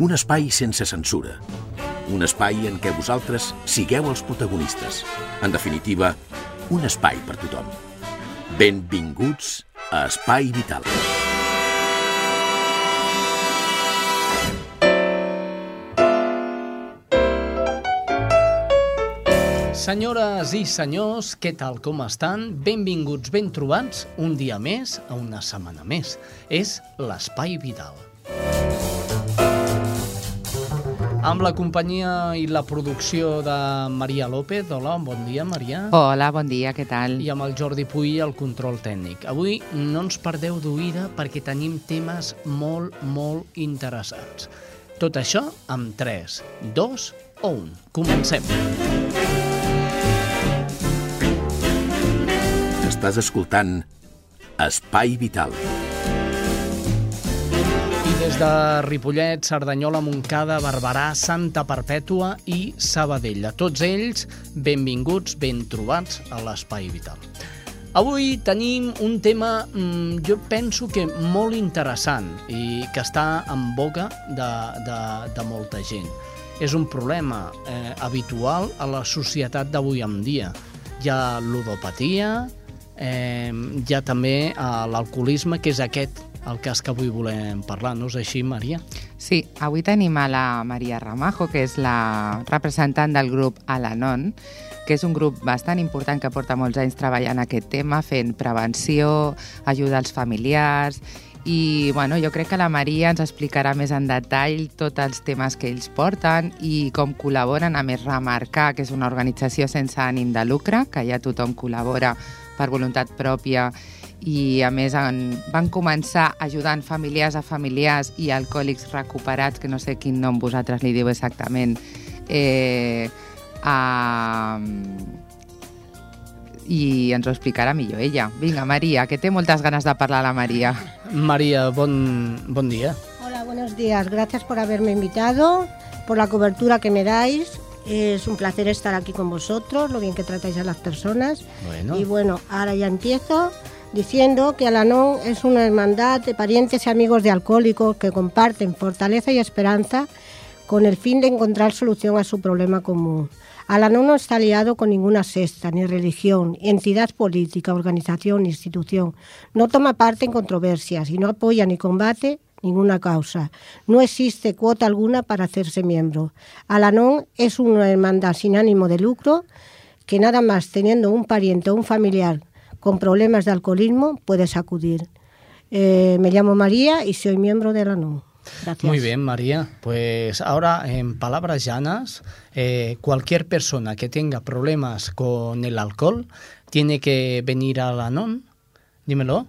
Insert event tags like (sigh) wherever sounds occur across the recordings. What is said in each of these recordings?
Un espai sense censura. Un espai en què vosaltres sigueu els protagonistes. En definitiva, un espai per tothom. Benvinguts a Espai Vital. Senyores i senyors, què tal, com estan? Benvinguts, ben trobats, un dia més, a una setmana més. És l'Espai Vital. Amb la companyia i la producció de Maria López. Hola, bon dia, Maria. Hola, bon dia, què tal? I amb el Jordi Puy, el control tècnic. Avui no ens perdeu d'oïda perquè tenim temes molt, molt interessants. Tot això amb 3, 2 o 1. Comencem. Estàs escoltant Espai Vital. I des de Ripollet, Cerdanyola, Montcada, Barberà, Santa Perpètua i Sabadell. A tots ells, benvinguts, ben trobats a l'Espai Vital. Avui tenim un tema, mmm, jo penso que molt interessant i que està en boca de, de, de molta gent. És un problema eh, habitual a la societat d'avui en dia. Hi ha ludopatia, eh, hi ha també eh, l'alcoholisme, que és aquest el cas que avui volem parlar, no és així, Maria? Sí, avui tenim a la Maria Ramajo, que és la representant del grup Alanon, que és un grup bastant important que porta molts anys treballant aquest tema, fent prevenció, ajuda als familiars i bueno, jo crec que la Maria ens explicarà més en detall tots els temes que ells porten i com col·laboren, a més remarcar que és una organització sense ànim de lucre, que ja tothom col·labora per voluntat pròpia i a més en, van començar ajudant familiars a familiars i alcohòlics recuperats, que no sé quin nom vosaltres li diu exactament, eh, a, i ens ho explicarà millor ella. Vinga, Maria, que té moltes ganes de parlar la Maria. Maria, bon, bon dia. Hola, buenos días. Gracias por haberme invitado, por la cobertura que me dais. Es un placer estar aquí con vosotros, lo bien que tratáis a las personas. Bueno. Y bueno, ahora ya empiezo diciendo que Alanón es una hermandad de parientes y amigos de alcohólicos que comparten fortaleza y esperanza con el fin de encontrar solución a su problema común. Alanón no está aliado con ninguna secta, ni religión, entidad política, organización, institución. No toma parte en controversias y no apoya ni combate ninguna causa. No existe cuota alguna para hacerse miembro. Alanón es una hermandad sin ánimo de lucro que nada más teniendo un pariente o un familiar con problemas de alcoholismo puedes acudir. Eh, me llamo María y soy miembro de Alanón. Gracias. Muy bien, María. Pues ahora, en palabras llanas, eh, cualquier persona que tenga problemas con el alcohol tiene que venir a Alanón. Dímelo.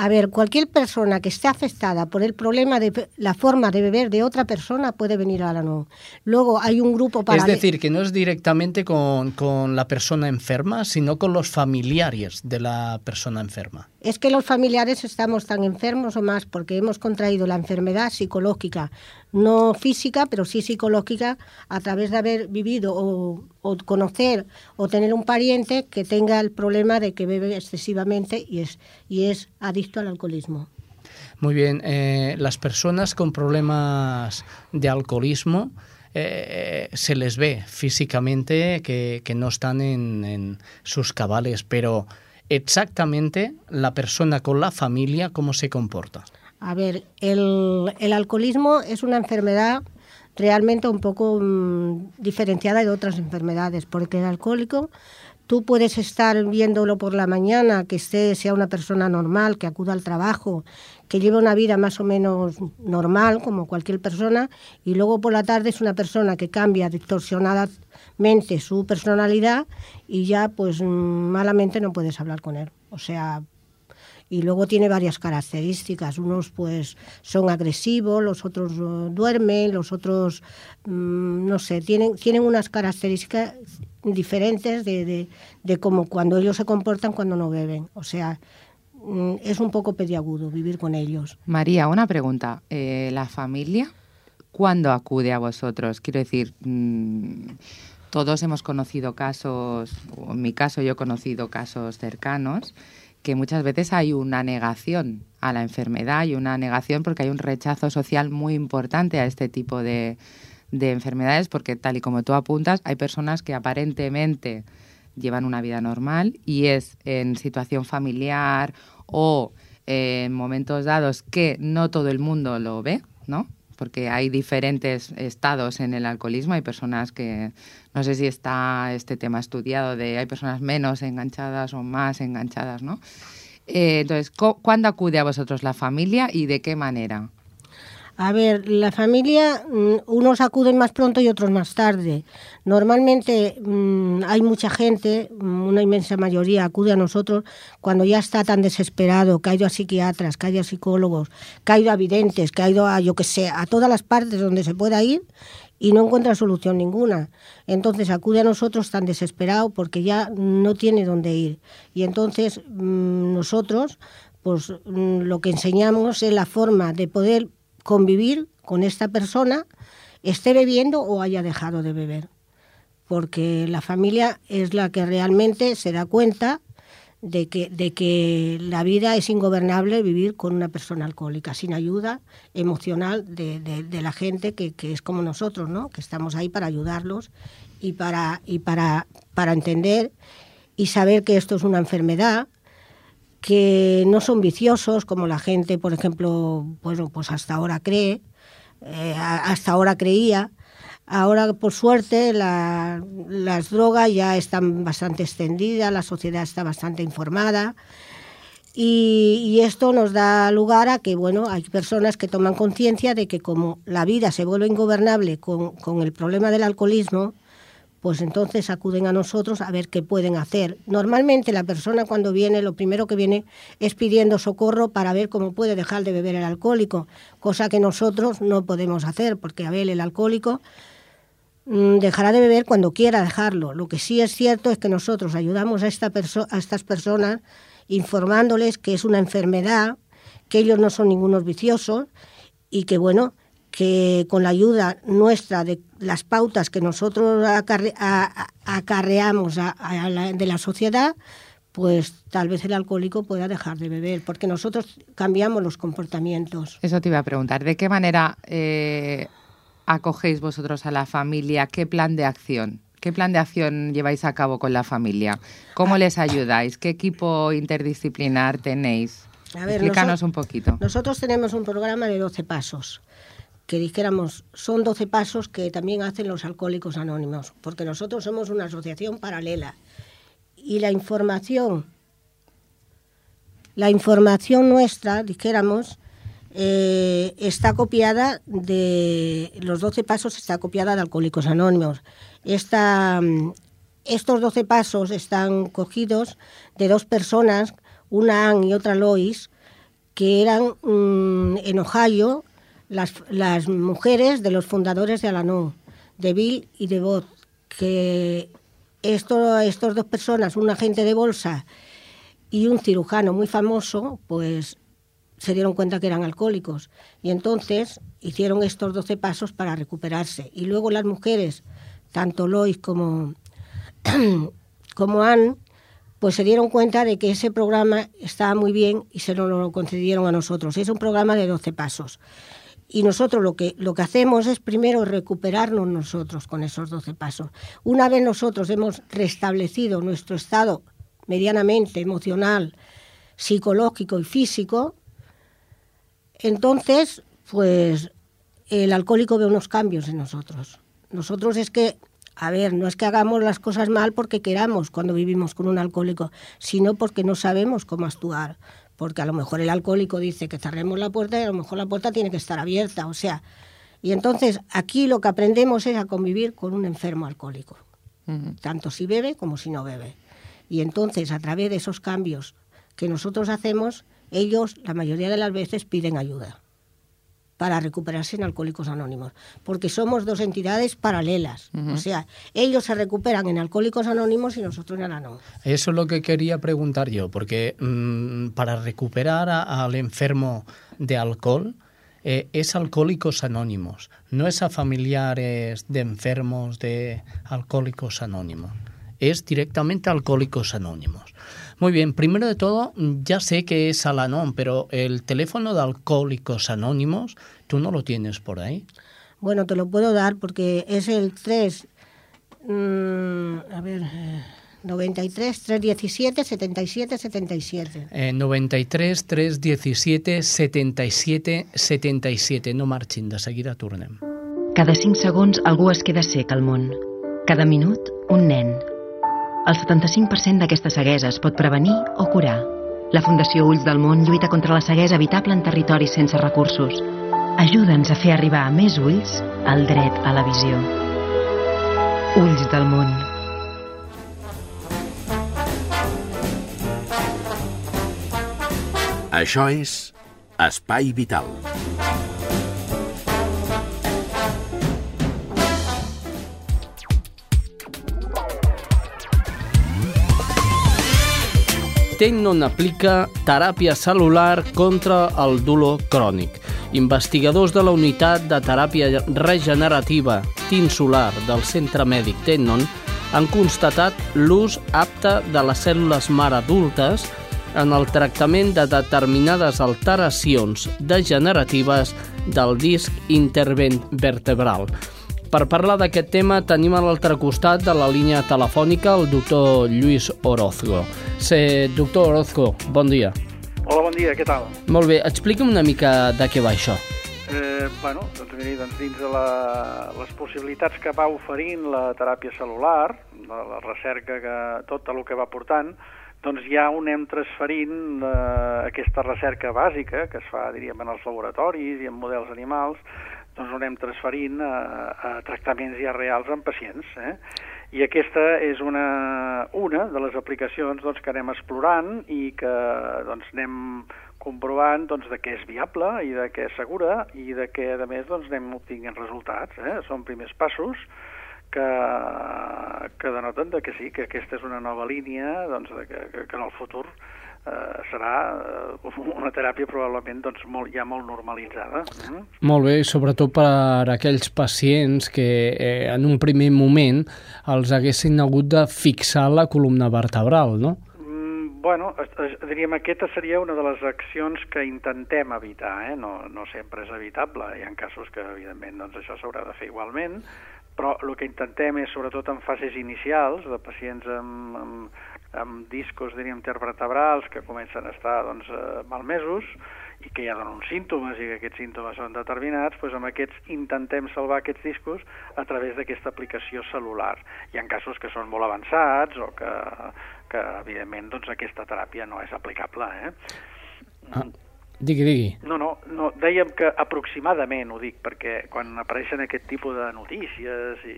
A ver, cualquier persona que esté afectada por el problema de la forma de beber de otra persona puede venir a Alanón. Luego hay un grupo para... Es decir, que no es directamente con, con la persona enferma, sino con los familiares de la persona enferma. Es que los familiares estamos tan enfermos o más porque hemos contraído la enfermedad psicológica, no física, pero sí psicológica, a través de haber vivido o, conocer o tener un pariente que tenga el problema de que bebe excesivamente y es, y es adicto al alcoholismo. Muy bien, eh, las personas con problemas de alcoholismo eh, se les ve físicamente que, que no están en, en sus cabales, pero exactamente la persona con la familia, ¿cómo se comporta? A ver, el, el alcoholismo es una enfermedad realmente un poco mmm, diferenciada de otras enfermedades, porque el alcohólico tú puedes estar viéndolo por la mañana, que esté, sea una persona normal, que acuda al trabajo, que lleve una vida más o menos normal, como cualquier persona, y luego por la tarde es una persona que cambia distorsionadamente su personalidad y ya pues malamente no puedes hablar con él. O sea, y luego tiene varias características. Unos pues son agresivos, los otros uh, duermen, los otros, mm, no sé, tienen, tienen unas características diferentes de, de, de como cuando ellos se comportan cuando no beben. O sea, mm, es un poco pediagudo vivir con ellos. María, una pregunta. Eh, ¿La familia cuándo acude a vosotros? Quiero decir, mmm, todos hemos conocido casos, o en mi caso yo he conocido casos cercanos, que muchas veces hay una negación a la enfermedad y una negación porque hay un rechazo social muy importante a este tipo de, de enfermedades, porque tal y como tú apuntas, hay personas que aparentemente llevan una vida normal y es en situación familiar o en momentos dados que no todo el mundo lo ve, ¿no? Porque hay diferentes estados en el alcoholismo, hay personas que, no sé si está este tema estudiado, de hay personas menos enganchadas o más enganchadas, ¿no? Eh, entonces, ¿cuándo acude a vosotros la familia y de qué manera? A ver, la familia, mm, unos acuden más pronto y otros más tarde. Normalmente mmm, hay mucha gente, mm, una inmensa mayoría acude a nosotros cuando ya está tan desesperado, que ha ido a psiquiatras, que ha ido a psicólogos, que ha ido a videntes, que ha ido a, yo que sé, a todas las partes donde se pueda ir y no encuentra solución ninguna. Entonces acude a nosotros tan desesperado porque ya no tiene dónde ir. Y entonces nosotros, pues lo que enseñamos es la forma de poder convivir con esta persona, esté bebiendo o haya dejado de beber. Porque la familia es la que realmente se da cuenta de que, de que la vida es ingobernable vivir con una persona alcohólica, sin ayuda emocional de, de, la gente que, que, es como nosotros, ¿no? que estamos ahí para ayudarlos y para, y para, para entender y saber que esto es una enfermedad, que no son viciosos como la gente, por ejemplo, bueno, pues hasta ahora cree, eh, hasta ahora creía. Ahora, por suerte, la, las drogas ya están bastante extendidas, la sociedad está bastante informada y, y, esto nos da lugar a que, bueno, hay personas que toman conciencia de que como la vida se vuelve ingobernable con, con el problema del alcoholismo, pues entonces acuden a nosotros a ver qué pueden hacer. Normalmente la persona cuando viene, lo primero que viene es pidiendo socorro para ver cómo puede dejar de beber el alcohólico, cosa que nosotros no podemos hacer, porque a ver, el alcohólico mmm, dejará de beber cuando quiera dejarlo. Lo que sí es cierto es que nosotros ayudamos a, esta a estas personas informándoles que es una enfermedad, que ellos no son ningunos viciosos y que, bueno, que con la ayuda nuestra de las pautas que nosotros acarre, a, acarreamos a, a la, de la sociedad, pues tal vez el alcohólico pueda dejar de beber, porque nosotros cambiamos los comportamientos. Eso te iba a preguntar, ¿de qué manera eh, acogéis vosotros a la familia? ¿Qué plan de acción? ¿Qué plan de acción lleváis a cabo con la familia? ¿Cómo ah. les ayudáis? ¿Qué equipo interdisciplinar tenéis? A ver, Explícanos un poquito. Nosotros tenemos un programa de 12 pasos que dijéramos, son 12 pasos que también hacen los alcohólicos anónimos, porque nosotros somos una asociación paralela. Y la información, la información nuestra, dijéramos, eh, está copiada de, los 12 pasos está copiada de Alcohólicos Anónimos. Esta, estos 12 pasos están cogidos de dos personas, una Ann y otra Lois, que eran mmm, en Ohio, las, las mujeres de los fundadores de Alanon, de Bill y de Bot, que esto, estos dos personas, un agente de bolsa y un cirujano muy famoso, pues se dieron cuenta que eran alcohólicos y entonces hicieron estos 12 pasos para recuperarse. Y luego las mujeres, tanto Lois como, (clears throat) como Anne, pues se dieron cuenta de que ese programa estaba muy bien y se lo concedieron a nosotros. Es un programa de 12 pasos. Y nosotros lo que, lo que hacemos es primero recuperarnos nosotros con esos 12 pasos. Una vez nosotros hemos restablecido nuestro estado medianamente emocional, psicológico y físico, entonces, pues el alcohólico ve unos cambios en nosotros. Nosotros es que, a ver, no es que hagamos las cosas mal porque queramos cuando vivimos con un alcohólico, sino porque no sabemos cómo actuar porque a lo mejor el alcohólico dice que cerremos la puerta y a lo mejor la puerta tiene que estar abierta, o sea, y entonces aquí lo que aprendemos es a convivir con un enfermo alcohólico, uh -huh. tanto si bebe como si no bebe. Y entonces a través de esos cambios que nosotros hacemos, ellos la mayoría de las veces piden ayuda para recuperarse en Alcohólicos Anónimos, porque somos dos entidades paralelas. Uh -huh. O sea, ellos se recuperan en Alcohólicos Anónimos y nosotros en Anónimos. Eso es lo que quería preguntar yo, porque mmm, para recuperar a, al enfermo de alcohol eh, es Alcohólicos Anónimos, no es a familiares de enfermos de Alcohólicos Anónimos, es directamente Alcohólicos Anónimos. Muy bien, primero de todo, ya sé que es Alanon, pero el teléfono de Alcohólicos Anónimos, ¿tú no lo tienes por ahí? Bueno, te lo puedo dar porque es el 3, mmm, a ver, eh, 93 317 77 77. Eh, 93 317 77 77. No marxin, de seguida tornem. Cada 5 segons algú es queda sec al món. Cada minut, un nen. El 75% d'aquesta ceguesa es pot prevenir o curar. La Fundació Ulls del Món lluita contra la ceguesa evitable en territoris sense recursos. Ajuda'ns a fer arribar a més ulls el dret a la visió. Ulls del Món. Això és Espai Vital. Tennon aplica teràpia celular contra el dolor crònic. Investigadors de la unitat de teràpia regenerativa tinsular del Centre Mèdic Tennon han constatat l'ús apte de les cèl·lules mare adultes en el tractament de determinades alteracions degeneratives del disc intervertebral. Per parlar d'aquest tema tenim a l'altre costat de la línia telefònica el doctor Lluís Orozco. Sí, doctor Orozco, bon dia. Hola, bon dia, què tal? Molt bé, explica'm una mica de què va això. Eh, bueno, doncs, miri, doncs dins de la, les possibilitats que va oferint la teràpia celular, la, la recerca, que tot el que va portant, doncs ja ho anem transferint eh, aquesta recerca bàsica que es fa, diríem, en els laboratoris i en models animals, doncs ho anem transferint a, a tractaments ja reals en pacients. Eh? I aquesta és una, una de les aplicacions doncs, que anem explorant i que doncs, anem comprovant doncs, de què és viable i de què és segura i de què, a més, doncs, anem obtinguent resultats. Eh? Són primers passos que, que denoten de que sí, que aquesta és una nova línia doncs, de que, que, que en el futur eh, serà eh, una teràpia probablement doncs, molt, ja molt normalitzada. Mm? Molt bé, sobretot per aquells pacients que eh, en un primer moment els haguessin hagut de fixar la columna vertebral, no? Mm, bueno, diríem, aquesta seria una de les accions que intentem evitar, eh? no, no sempre és evitable, hi ha casos que, evidentment, doncs, això s'haurà de fer igualment, però el que intentem és, sobretot en fases inicials, de pacients amb, amb, amb discos, diríem, intervertebrals que comencen a estar doncs, eh, malmesos i que ja donen uns símptomes i que aquests símptomes són determinats, doncs amb aquests intentem salvar aquests discos a través d'aquesta aplicació celular. Hi ha casos que són molt avançats o que, que evidentment, doncs, aquesta teràpia no és aplicable. Eh? Ah. Digui, digui. No, no, no, dèiem que aproximadament ho dic, perquè quan apareixen aquest tipus de notícies i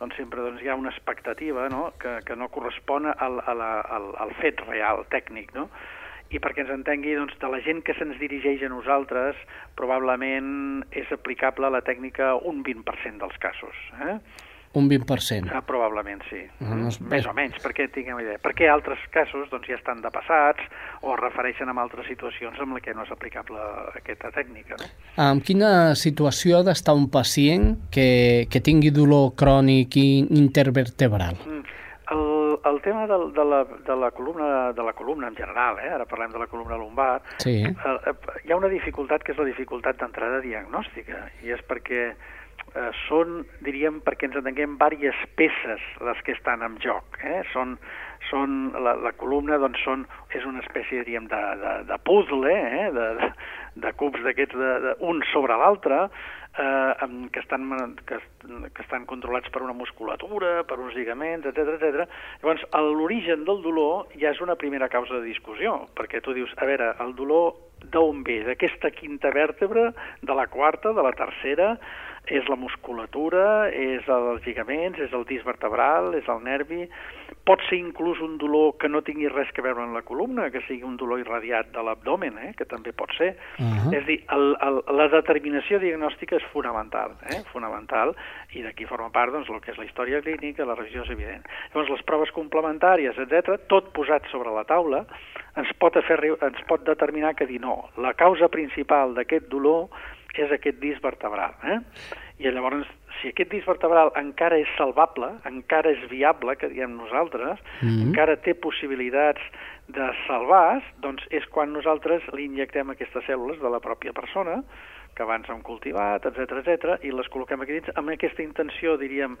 doncs sempre doncs, hi ha una expectativa no? Que, que no correspon al, al, al, al fet real, tècnic, no? i perquè ens entengui, doncs, de la gent que se'ns dirigeix a nosaltres, probablement és aplicable la tècnica un 20% dels casos. Eh? Un 20%. Ah, probablement sí, uh -huh. més o menys, perquè tinguem idea. Perquè altres casos doncs, ja estan depassats o es refereixen a altres situacions amb la que no és aplicable aquesta tècnica. No? En quina situació ha d'estar un pacient que, que tingui dolor crònic i intervertebral? Mm. El, el tema de, de, la, de, la columna, de la columna en general, eh? ara parlem de la columna lumbar, sí. eh, hi ha una dificultat que és la dificultat d'entrada diagnòstica, i és perquè eh, són, diríem, perquè ens entenguem, diverses peces les que estan en joc. Eh? Són, són la, la columna doncs, són, és una espècie, diríem, de, de, de puzzle, eh? de, de, de cubs d'aquests, un sobre l'altre, eh, que, estan, que, que estan controlats per una musculatura, per uns lligaments, etc etc. Llavors, l'origen del dolor ja és una primera causa de discussió, perquè tu dius, a veure, el dolor d'on ve? D'aquesta quinta vèrtebra, de la quarta, de la tercera, és la musculatura, és els lligaments, és el disc vertebral, és el nervi... pot ser inclús un dolor que no tingui res que veure amb la columna, que sigui un dolor irradiat de l'abdomen, eh? que també pot ser. Uh -huh. És a dir, el, el, la determinació diagnòstica és fonamental, eh? fonamental, i d'aquí forma part doncs, el que és la història clínica, la revisió és evident. Llavors, les proves complementàries, etc, tot posat sobre la taula, ens pot, fer, ens pot determinar que dir no, la causa principal d'aquest dolor és aquest disc vertebral. Eh? I llavors si aquest disc vertebral encara és salvable, encara és viable, que diem nosaltres, mm -hmm. encara té possibilitats de salvar, doncs és quan nosaltres li injectem aquestes cèl·lules de la pròpia persona, que abans hem cultivat, etc etc i les col·loquem aquí dins amb aquesta intenció, diríem,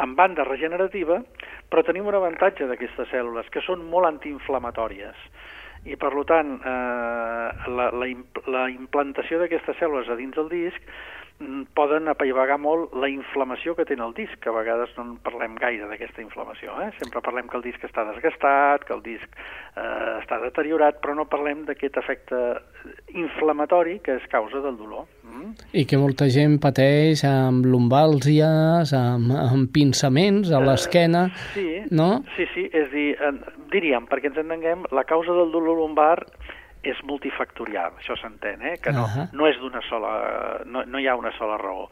en banda regenerativa, però tenim un avantatge d'aquestes cèl·lules, que són molt antiinflamatòries i per tant eh, la, la, la implantació d'aquestes cèl·lules a dins del disc poden apaivagar molt la inflamació que té el disc, que a vegades no en parlem gaire d'aquesta inflamació. Eh? Sempre parlem que el disc està desgastat, que el disc eh, està deteriorat, però no parlem d'aquest efecte inflamatori que és causa del dolor. Mm? I que molta gent pateix amb lumbàlgies, amb, amb pinçaments a eh, l'esquena, uh, sí, no? Sí, sí, és dir, diríem, perquè ens entenguem, la causa del dolor lumbar és multifactorial, això s'entén, eh? que no, uh -huh. no és d'una sola, no, no hi ha una sola raó.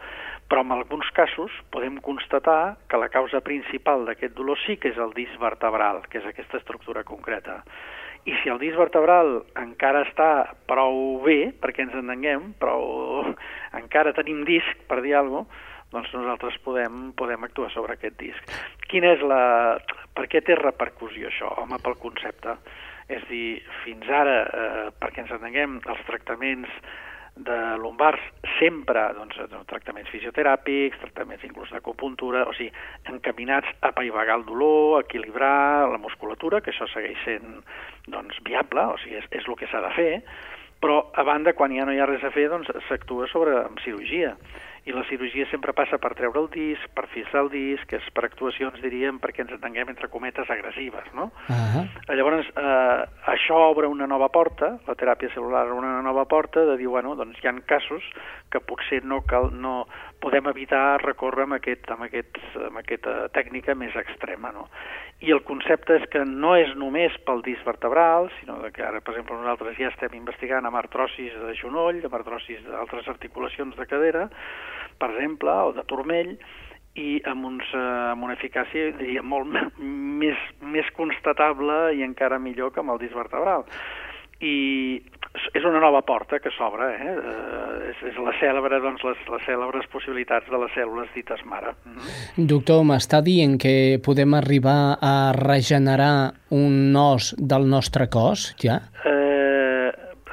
Però en alguns casos podem constatar que la causa principal d'aquest dolor sí que és el disc vertebral, que és aquesta estructura concreta. I si el disc vertebral encara està prou bé, perquè ens entenguem, però (laughs) encara tenim disc, per dir alguna cosa, doncs nosaltres podem, podem actuar sobre aquest disc. Quina és la... Per què té repercussió això? Home, pel concepte. És dir, fins ara, eh, perquè ens entenguem, els tractaments de lumbars sempre, doncs, tractaments fisioteràpics, tractaments inclús d'acupuntura, o sigui, encaminats a paivagar el dolor, a equilibrar la musculatura, que això segueix sent doncs, viable, o sigui, és, és el que s'ha de fer, però a banda, quan ja no hi ha res a fer, doncs s'actua sobre amb cirurgia i la cirurgia sempre passa per treure el disc, per fixar el disc, que és per actuacions, diríem, perquè ens entenguem entre cometes agressives, no? Uh -huh. Llavors, eh, això obre una nova porta, la teràpia celular una nova porta de dir, bueno, doncs hi ha casos que potser no, cal, no podem evitar recórrer amb, aquest, amb, aquest, amb aquesta tècnica més extrema, no? I el concepte és que no és només pel disc vertebral, sinó que ara, per exemple, nosaltres ja estem investigant amb artrosis de genoll, amb artrosis d'altres articulacions de cadera, per exemple, o de turmell, i amb, uns, eh, amb una eficàcia diria, molt (laughs) més, més constatable i encara millor que amb el disc vertebral. I és una nova porta que s'obre, eh? eh és, és la cèlebre, doncs, les, les cèlebres possibilitats de les cèl·lules dites mare. Mm -hmm. Doctor, m'està dient que podem arribar a regenerar un os del nostre cos, ja? Eh,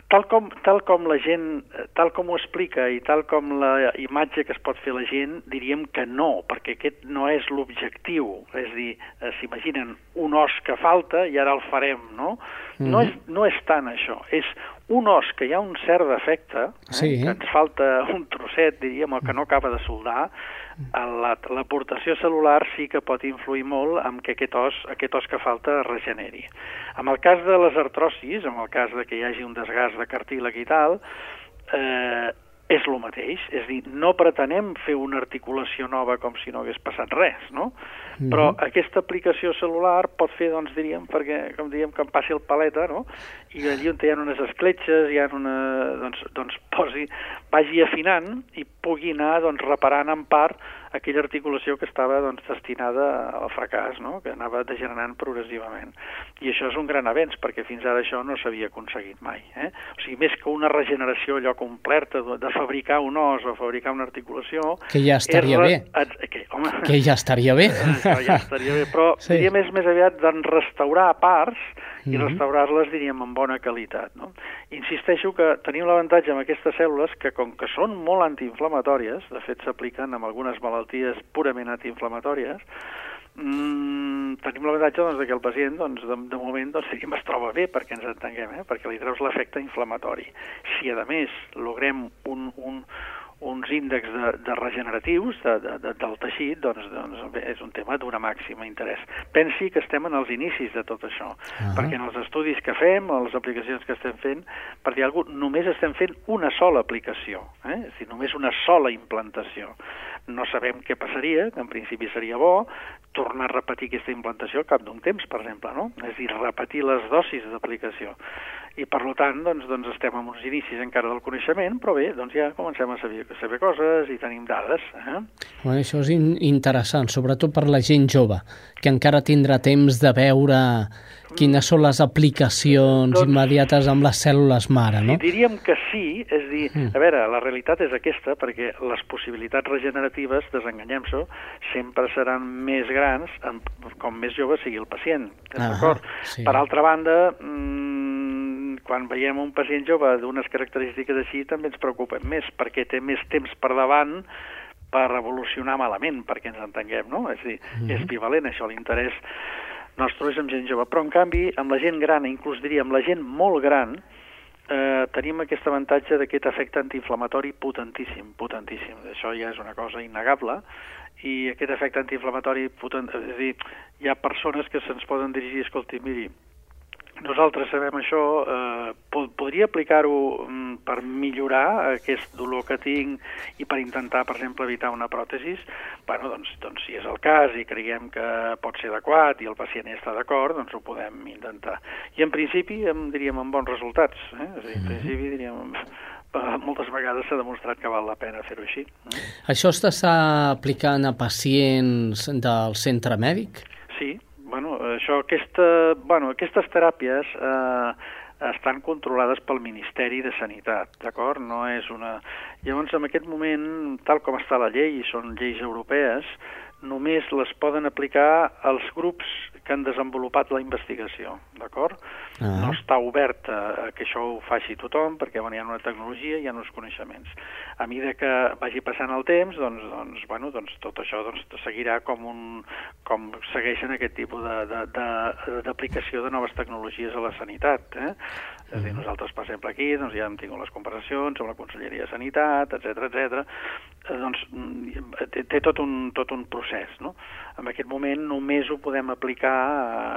tal com, tal com la gent, tal com ho explica i tal com la imatge que es pot fer la gent, diríem que no, perquè aquest no és l'objectiu. És dir, eh, s'imaginen un os que falta i ara el farem, no? Mm -hmm. no, és, no és tant això, és un os que hi ha un cert defecte, eh, sí. que ens falta un trosset, diríem, el que no acaba de soldar, l'aportació celular sí que pot influir molt en que aquest os, aquest os que falta es regeneri. En el cas de les artrosis, en el cas de que hi hagi un desgast de cartílag i tal, eh, és el mateix, és dir, no pretenem fer una articulació nova com si no hagués passat res, no? Mm -hmm. Però aquesta aplicació celular pot fer, doncs, diríem, perquè, com diríem, que em passi el paleta, no? I allí on hi ha unes escletxes, hi ha una... doncs, doncs posi, vagi afinant i pugui anar, doncs, reparant en part aquella articulació que estava doncs, destinada al fracàs, no? que anava degenerant progressivament. I això és un gran avenç, perquè fins ara això no s'havia aconseguit mai. Eh? O sigui, més que una regeneració allò completa de, fabricar un os o fabricar una articulació... Que ja estaria re... bé. Que, home, que ja estaria bé. (laughs) Ja estaria bé, però sí. diria més, més aviat d'en restaurar parts i mm -hmm. restaurar-les, diríem, amb bona qualitat. No? Insisteixo que tenim l'avantatge amb aquestes cèl·lules que, com que són molt antiinflamatòries, de fet s'apliquen en algunes malalties purament antiinflamatòries, mm, tenim l'avantatge doncs, que el pacient doncs, de, de moment doncs, diríem, es troba bé perquè ens entenguem, eh? perquè li treus l'efecte inflamatori. Si a més logrem un, un, uns índexs de, de regeneratius de, de, de, del teixit, doncs, doncs és un tema d'una màxima interès. Pensi que estem en els inicis de tot això, uh -huh. perquè en els estudis que fem, o les aplicacions que estem fent, per dir alguna cosa, només estem fent una sola aplicació, eh? és dir, només una sola implantació. no sabem què passaria, que en principi seria bo, tornar a repetir aquesta implantació al cap d'un temps, per exemple, no? És a dir, repetir les dosis d'aplicació. I, per tant, doncs, doncs estem en uns inicis encara del coneixement, però bé, doncs ja comencem a saber, a saber coses i tenim dades. Eh? Bueno, això és in interessant, sobretot per la gent jove, que encara tindrà temps de veure quines són les aplicacions doncs, immediates amb les cèl·lules mare, no? Diríem que sí, és dir, mm. a veure, la realitat és aquesta, perquè les possibilitats regeneratives, desenganyem-s'ho, sempre seran més grans com més jove sigui el pacient, ah, d'acord? Sí. Per altra banda, mmm, quan veiem un pacient jove d'unes característiques així també ens preocupen més, perquè té més temps per davant per evolucionar malament, perquè ens entenguem, no? És dir, mm -hmm. és bivalent això, l'interès nostre és amb gent jove, però en canvi amb la gent gran, inclús diria amb la gent molt gran, eh, tenim aquest avantatge d'aquest efecte antiinflamatori potentíssim, potentíssim. Això ja és una cosa innegable i aquest efecte antiinflamatori potent, és a dir, hi ha persones que se'ns poden dirigir, escolti, miri, nosaltres sabem això, eh, podria aplicar-ho mm, per millorar aquest dolor que tinc i per intentar, per exemple, evitar una pròtesi? bueno, doncs, doncs si és el cas i creiem que pot ser adequat i el pacient hi està d'acord, doncs ho podem intentar. I en principi, em diríem, amb bons resultats. Eh? És a dir, en mhm. principi, diríem, (laughs) moltes vegades s'ha demostrat que val la pena fer-ho així. Eh? Això s'està aplicant a pacients del centre mèdic? Sí, bueno, això, aquesta, bueno, aquestes teràpies eh, estan controlades pel Ministeri de Sanitat, d'acord? No és una... Llavors, en aquest moment, tal com està la llei, i són lleis europees, només les poden aplicar els grups que han desenvolupat la investigació, d'acord? Uh -huh. No està obert a, a que això ho faci tothom, perquè bueno, hi ha una tecnologia i hi ha uns coneixements. A mesura que vagi passant el temps, doncs, doncs, bueno, doncs tot això doncs, seguirà com, un, com segueixen aquest tipus d'aplicació de, de, de noves tecnologies a la sanitat. Eh? És a dir, nosaltres, per exemple, aquí doncs, ja hem tingut les conversacions amb la Conselleria de Sanitat, etc etc. Eh, doncs mm, té, té tot, un, tot un procés. No? En aquest moment només ho podem aplicar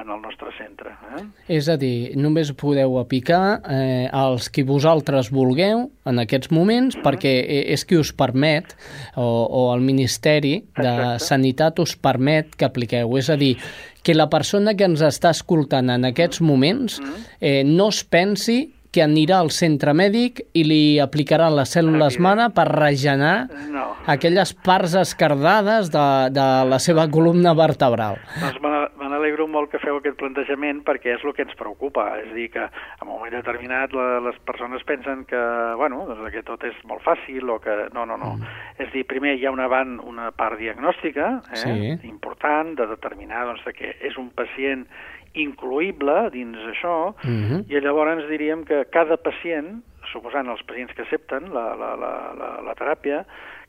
en el nostre centre. Eh? És a dir, només podeu aplicar eh, els que vosaltres vulgueu en aquests moments, mm -hmm. perquè és qui us permet, o, o el Ministeri de Exacte. Sanitat us permet que apliqueu. És a dir, que la persona que ens està escoltant en aquests moments mm. eh, no es pensi que anirà al centre mèdic i li aplicaran les cèl·lules mare per regenerar no. aquelles parts escardades de, de la seva columna vertebral. Doncs me n'alegro molt que feu aquest plantejament perquè és el que ens preocupa. És dir, que en un moment determinat la, les persones pensen que, bueno, doncs que tot és molt fàcil o que... No, no, no. Mm. És dir, primer hi ha una, van, una part diagnòstica eh, sí. important de determinar doncs, que és un pacient incluïble dins això, uh mhm. -huh. i llavors diríem que cada pacient, suposant els pacients que accepten la, la, la, la, la teràpia,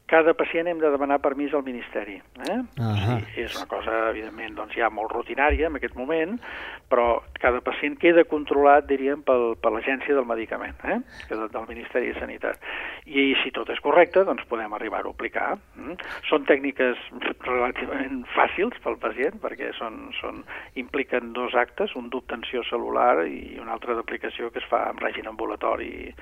cada pacient hem de demanar permís al Ministeri. Eh? Uh -huh. sí, és una cosa, evidentment, doncs, ja molt rutinària en aquest moment, però cada pacient queda controlat, diríem, pel, per l'Agència del Medicament, eh? del, del Ministeri de Sanitat. I si tot és correcte, doncs podem arribar-ho a aplicar. Mm? Són tècniques relativament fàcils pel pacient, perquè són, són, impliquen dos actes, un d'obtenció celular i un altre d'aplicació que es fa amb règim ambulatori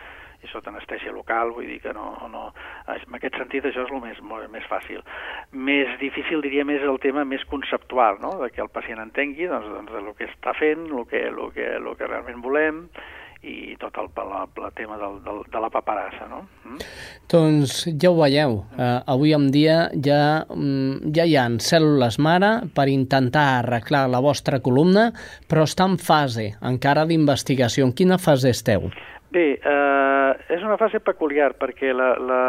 i sota anestèsia local, vull dir que no, no... En aquest sentit això és el més, molt, més fàcil. Més difícil, diria, més el tema més conceptual, no?, de que el pacient entengui doncs, doncs, el que està fent, el que, el que, el que realment volem, i tot el, el, el tema del, del, de la paperassa, no? Mm? Doncs ja ho veieu, uh, avui en dia ja, mm, ja hi ha cèl·lules mare per intentar arreglar la vostra columna, però està en fase encara d'investigació. En quina fase esteu? Bé, eh, és una fase peculiar perquè la, la,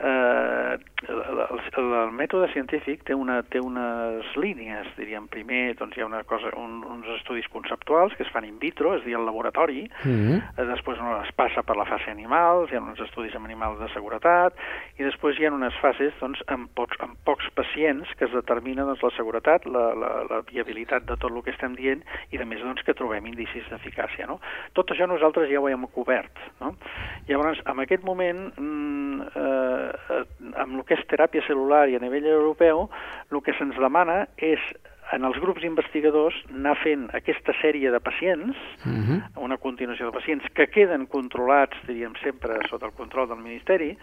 eh, el, el mètode científic té, una, té unes línies, diríem. Primer doncs, hi ha una cosa, un, uns estudis conceptuals que es fan in vitro, és a dir, al laboratori, mm -hmm. després no, es passa per la fase animals, hi ha uns estudis amb animals de seguretat, i després hi ha unes fases doncs, amb, pocs, amb pocs pacients que es determina doncs, la seguretat, la, la, la viabilitat de tot el que estem dient, i a més doncs, que trobem indicis d'eficàcia. No? Tot això nosaltres ja ho hem cobert. No? Llavors, en aquest moment, mm, eh, amb el que és teràpia celular i a nivell europeu, el que se'ns demana és en els grups investigadors anar fent aquesta sèrie de pacients, Uh -huh. una continuació de pacients que queden controlats, diríem sempre, sota el control del Ministeri,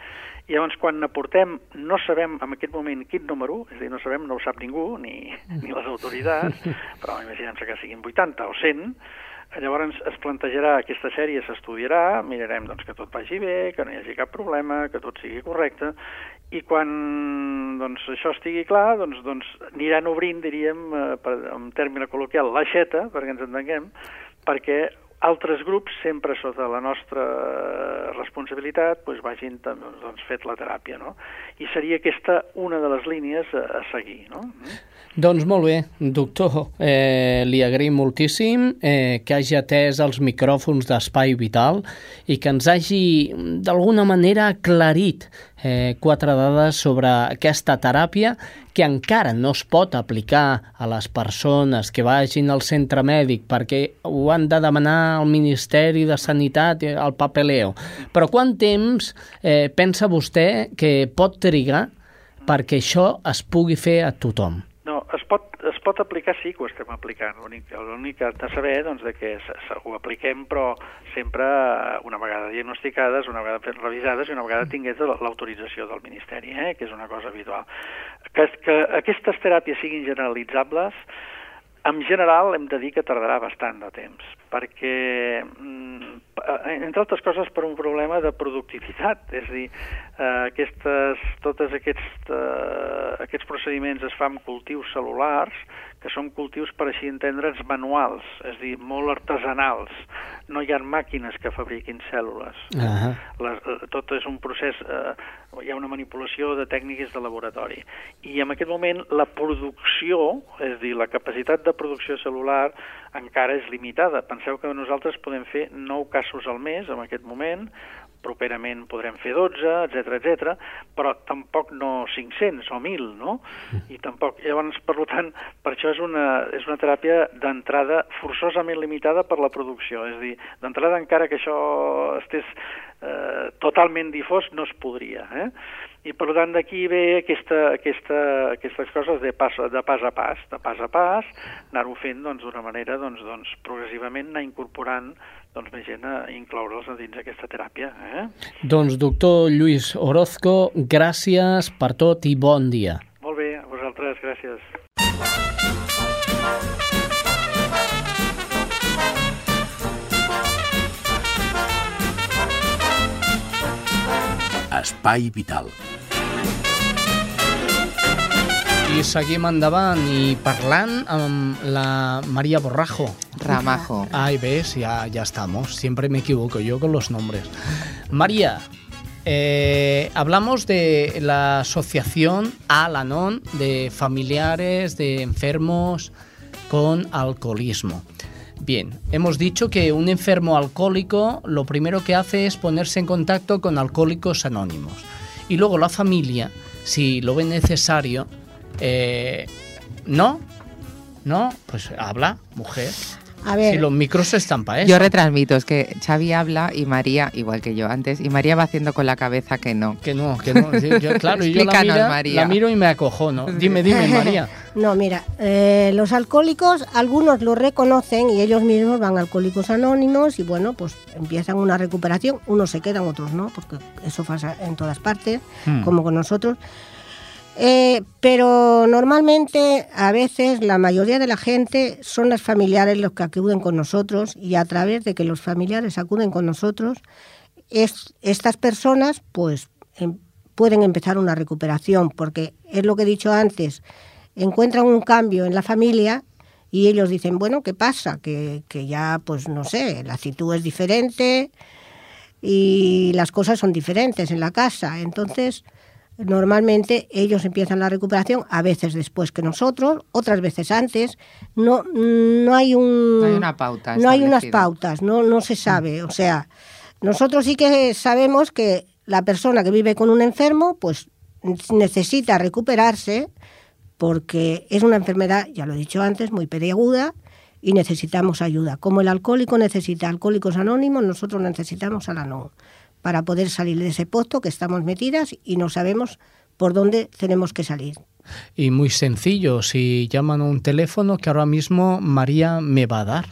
i llavors quan n'aportem no sabem en aquest moment quin número, és a dir, no sabem, no ho sap ningú, ni, ni les autoritats, (laughs) però imaginem-se que siguin 80 o 100, Llavors es plantejarà aquesta sèrie, s'estudiarà, mirarem doncs, que tot vagi bé, que no hi hagi cap problema, que tot sigui correcte, i quan doncs, això estigui clar, doncs, doncs aniran obrint, diríem, eh, per, en terme col·loquial, l'aixeta, perquè ens entenguem, perquè altres grups, sempre sota la nostra responsabilitat, doncs vagin doncs, fet la teràpia. No? I seria aquesta una de les línies a, a seguir. No? Doncs molt bé, doctor, eh, li agraïm moltíssim eh, que hagi atès els micròfons d'Espai Vital i que ens hagi d'alguna manera aclarit eh, quatre dades sobre aquesta teràpia que encara no es pot aplicar a les persones que vagin al centre mèdic perquè ho han de demanar al Ministeri de Sanitat al papeleo. Però quant temps eh, pensa vostè que pot trigar perquè això es pugui fer a tothom? Es pot, es pot aplicar, sí que ho estem aplicant. L'únic que has de saber doncs, de que ho apliquem, però sempre una vegada diagnosticades, una vegada revisades i una vegada tingués l'autorització del Ministeri, eh? que és una cosa habitual. Que, que aquestes teràpies siguin generalitzables, en general hem de dir que tardarà bastant de temps, perquè, entre altres coses, per un problema de productivitat, és a dir, eh, aquestes, totes aquests, eh, aquests procediments es fan amb cultius cel·lulars, que són cultius, per així entendre'ns, manuals, és a dir, molt artesanals. No hi ha màquines que fabriquin cèl·lules. Uh -huh. Les, tot és un procés, eh, hi ha una manipulació de tècniques de laboratori. I en aquest moment la producció, és a dir, la capacitat de producció cel·lular encara és limitada. Penseu que nosaltres podem fer 9 casos al mes en aquest moment, properament podrem fer 12, etc etc, però tampoc no 500 o 1.000, no? I tampoc, llavors, per tant, per això és una, és una teràpia d'entrada forçosament limitada per la producció, és a dir, d'entrada encara que això estés eh, totalment difós, no es podria, eh? I per tant d'aquí ve aquesta, aquesta, aquestes coses de pas, de pas a pas, de pas a pas, anar-ho fent doncs, d'una manera doncs, doncs, progressivament anar incorporant doncs, més gent a incloure'ls dins d'aquesta teràpia. Eh? Doncs doctor Lluís Orozco, gràcies per tot i bon dia. Molt bé, a vosaltres, gràcies. Espai Vital. I seguim endavant i parlant amb la María Borrajo. Ramajo. Ay, ves, ya, ya estamos. Siempre me equivoco yo con los nombres. María, eh, hablamos de la asociación Alanon de familiares de enfermos con alcoholismo. Bien, hemos dicho que un enfermo alcohólico lo primero que hace es ponerse en contacto con alcohólicos anónimos. Y luego la familia, si lo ve necesario, eh, ¿no? ¿No? Pues habla, mujer. A ver, Si los micros están para eso. Yo retransmito, es que Xavi habla y María, igual que yo antes, y María va haciendo con la cabeza que no. Que no, que no. Sí, yo- claro, y yo la, mira- María. la miro y me acojono. Dime, dime, (laughs) María. No, mira, eh, los alcohólicos, algunos lo reconocen y ellos mismos van a alcohólicos anónimos y bueno, pues empiezan una recuperación, unos se quedan, otros no, porque eso pasa en todas partes, Hmm. como con nosotros. Eh, pero normalmente, a veces, la mayoría de la gente son los familiares los que acuden con nosotros y a través de que los familiares acuden con nosotros, es, estas personas pues em- pueden empezar una recuperación, porque es lo que he dicho antes, encuentran un cambio en la familia y ellos dicen, bueno, ¿qué pasa? Que, que ya, pues no sé, la actitud es diferente y las cosas son diferentes en la casa. Entonces, normalmente ellos empiezan la recuperación, a veces después que nosotros, otras veces antes. No, no hay un... No hay una pauta No hay unas pautas, no, no se sabe. O sea, nosotros sí que sabemos que la persona que vive con un enfermo, pues necesita recuperarse porque es una enfermedad, ya lo he dicho antes, muy peliaguda y necesitamos ayuda. Como el alcohólico necesita alcohólicos anónimos, nosotros necesitamos a la no para poder salir de ese pozo que estamos metidas y no sabemos por dónde tenemos que salir. Y muy sencillo, si llaman a un teléfono que ahora mismo María me va a dar.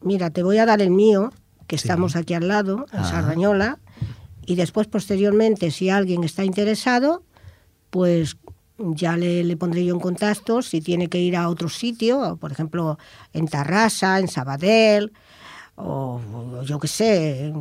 Mira, te voy a dar el mío, que estamos aquí al lado, en Ah. Sardañola, y después, posteriormente, si alguien está interesado, pues ya le, le pondré yo en contacto si tiene que ir a otro sitio, por ejemplo, en Tarrasa, en Sabadell, o yo qué sé,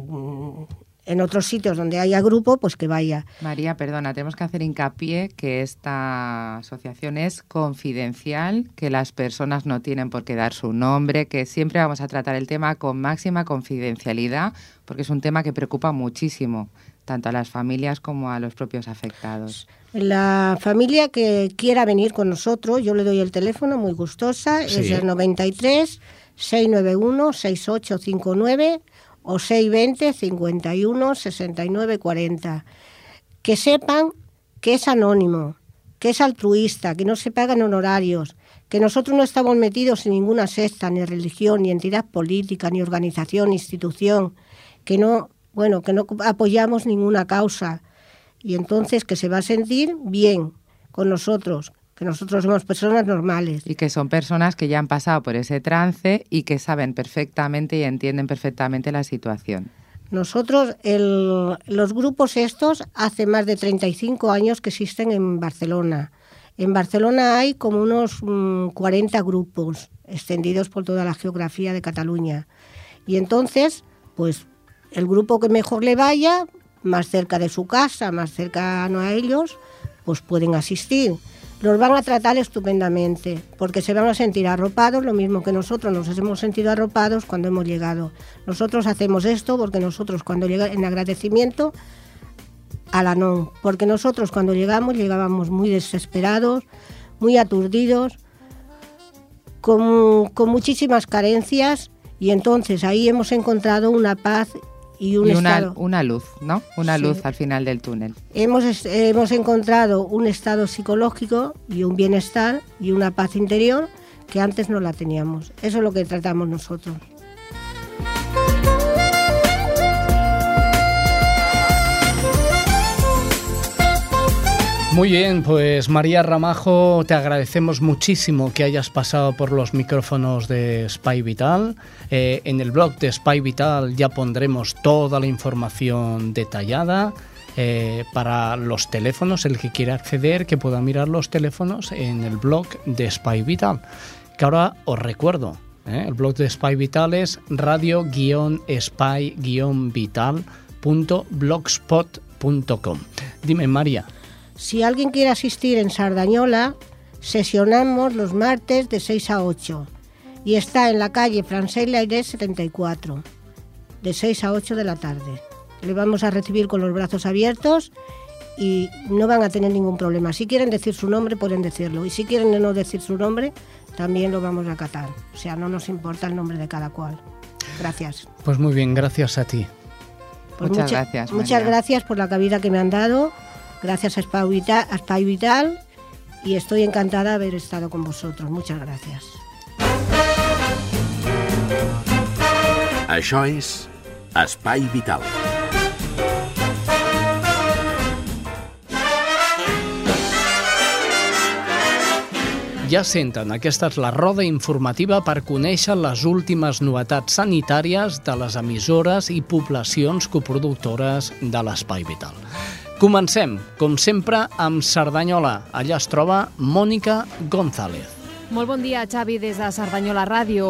en, otros sitios donde haya grupo, pues que vaya. María, perdona, tenemos que hacer hincapié que esta asociación es confidencial, que las personas no tienen por qué dar su nombre, que siempre vamos a tratar el tema con máxima confidencialidad, porque es un tema que preocupa muchísimo, tanto a las familias como a los propios afectados. La familia que quiera venir con nosotros, yo le doy el teléfono, muy gustosa, Sí. es el 93 691 6859 o 620 51 69 40. Que sepan que es anónimo, que es altruista, que no se pagan honorarios, que nosotros no estamos metidos en ninguna secta, ni religión, ni entidad política, ni organización, ni institución, que no, bueno, que no apoyamos ninguna causa y entonces que se va a sentir bien con nosotros, que nosotros somos personas normales. Y que son personas que ya han pasado por ese trance y que saben perfectamente y entienden perfectamente la situación. Nosotros, el- los grupos estos, hace más de 35 años que existen en Barcelona. En Barcelona hay como unos mm, 40 grupos extendidos por toda la geografía de Cataluña. Y entonces, pues el grupo que mejor le vaya, más cerca de su casa, más cercano a ellos, pues pueden asistir. Los van a tratar estupendamente, porque se van a sentir arropados, lo mismo que nosotros nos hemos sentido arropados cuando hemos llegado. Nosotros hacemos esto porque nosotros cuando llega en agradecimiento a la NON, porque nosotros cuando llegamos llegábamos muy desesperados, muy aturdidos, con, con muchísimas carencias y entonces ahí hemos encontrado una paz y un y una, estado. una luz, ¿no? Una Sí. luz al final del túnel. Hemos, hemos encontrado un estado psicológico y un bienestar y una paz interior que antes no la teníamos. Eso es lo que tratamos nosotros. Muy bien, pues María Ramajo, te agradecemos muchísimo que hayas pasado por los micrófonos de Spy Vital. Eh, en el blog de Spy Vital ya pondremos toda la información detallada eh, para los teléfonos, el que quiera acceder, que pueda mirar los teléfonos en el blog de Spy Vital. Que ahora os recuerdo, ¿eh? el blog de Spy Vital es radio-spy-vital.blogspot.com. Dime, María. Si alguien quiere asistir en Sardañola, sesionamos los martes de 6 a 8 y está en la calle Francés Lairés 74, de 6 a 8 de la tarde. Le vamos a recibir con los brazos abiertos y no van a tener ningún problema. Si quieren decir su nombre, pueden decirlo. Y si quieren no decir su nombre, también lo vamos a acatar. O sea, no nos importa el nombre de cada cual. Gracias. Pues muy bien, gracias a ti. Pues Muchas mucha- gracias, Muchas María. gracias por la cabida que me han dado. Gracias a Spy Vital, a Vital y estoy encantada de haber estado con vosotros. Muchas gracias. Això és Espai Vital. Ja senten, aquesta és la roda informativa per conèixer les últimes novetats sanitàries de les emissores i poblacions coproductores de l'Espai Vital. Comencem, com sempre, amb Cerdanyola. Allà es troba Mònica González. Molt bon dia, Xavi, des de Cerdanyola Ràdio.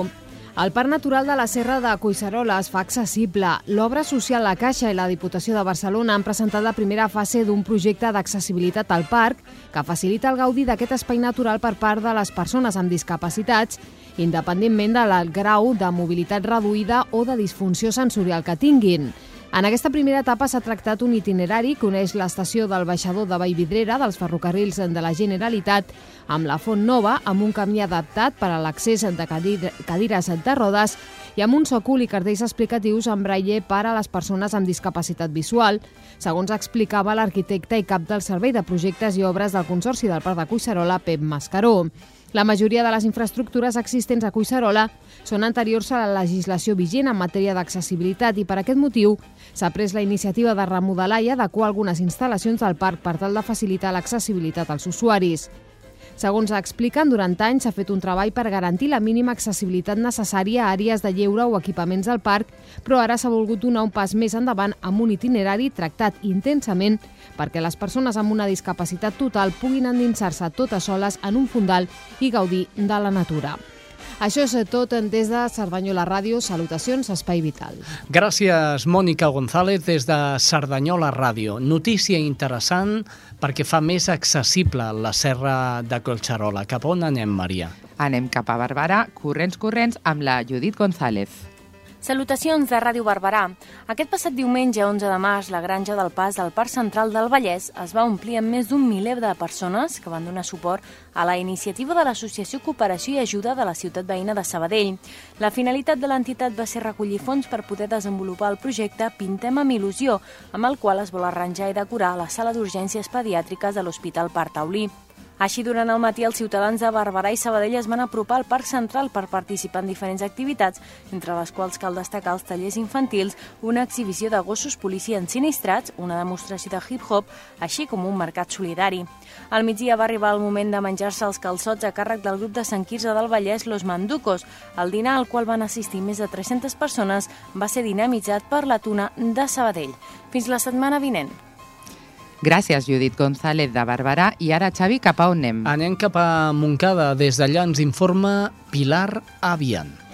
El Parc Natural de la Serra de Collserola es fa accessible. L'obra social La Caixa i la Diputació de Barcelona han presentat la primera fase d'un projecte d'accessibilitat al parc que facilita el gaudi d'aquest espai natural per part de les persones amb discapacitats, independentment del grau de mobilitat reduïda o de disfunció sensorial que tinguin. En aquesta primera etapa s'ha tractat un itinerari que uneix l'estació del baixador de Vallvidrera dels ferrocarrils de la Generalitat amb la Font Nova, amb un camí adaptat per a l'accés de cadir- cadires de rodes i amb un sòcol i cartells explicatius en braille per a les persones amb discapacitat visual, segons explicava l'arquitecte i cap del Servei de Projectes i Obres del Consorci del Parc de Cuixarola, Pep Mascaró. La majoria de les infraestructures existents a Cuixarola són anteriors a la legislació vigent en matèria d'accessibilitat i per aquest motiu s'ha pres la iniciativa de remodelar i adequar algunes instal·lacions del parc per tal de facilitar l'accessibilitat als usuaris. Segons expliquen, durant anys s'ha fet un treball per garantir la mínima accessibilitat necessària a àrees de lleure o equipaments del parc, però ara s'ha volgut donar un pas més endavant amb un itinerari tractat intensament perquè les persones amb una discapacitat total puguin endinsar-se totes soles en un fondal i gaudir de la natura. Això és tot des de Cerdanyola Ràdio. Salutacions, Espai Vital. Gràcies, Mònica González, des de Cerdanyola Ràdio. Notícia interessant perquè fa més accessible la serra de Colxarola. Cap on anem, Maria? Anem cap a Barberà, corrents, corrents, amb la Judit González. Salutacions de Ràdio Barberà. Aquest passat diumenge, 11 de març, la granja del Pas del Parc Central del Vallès es va omplir amb més d'un miler de persones que van donar suport a la iniciativa de l'Associació Cooperació i Ajuda de la ciutat veïna de Sabadell. La finalitat de l'entitat va ser recollir fons per poder desenvolupar el projecte Pintem amb il·lusió, amb el qual es vol arranjar i decorar la sala d'urgències pediàtriques de l'Hospital Parc Taulí. Així, durant el matí, els ciutadans de Barberà i Sabadell es van apropar al Parc Central per participar en diferents activitats, entre les quals cal destacar els tallers infantils, una exhibició de gossos policia ensinistrats, una demostració de hip-hop, així com un mercat solidari. Al migdia va arribar el moment de menjar-se els calçots a càrrec del grup de Sant Quirze del Vallès Los Manducos. El dinar al qual van assistir més de 300 persones va ser dinamitzat per la tuna de Sabadell. Fins la setmana vinent. Gràcies, Judit González de Barberà. I ara, Xavi, cap a on anem? Anem cap a Montcada. Des d'allà ens informa Pilar Avian.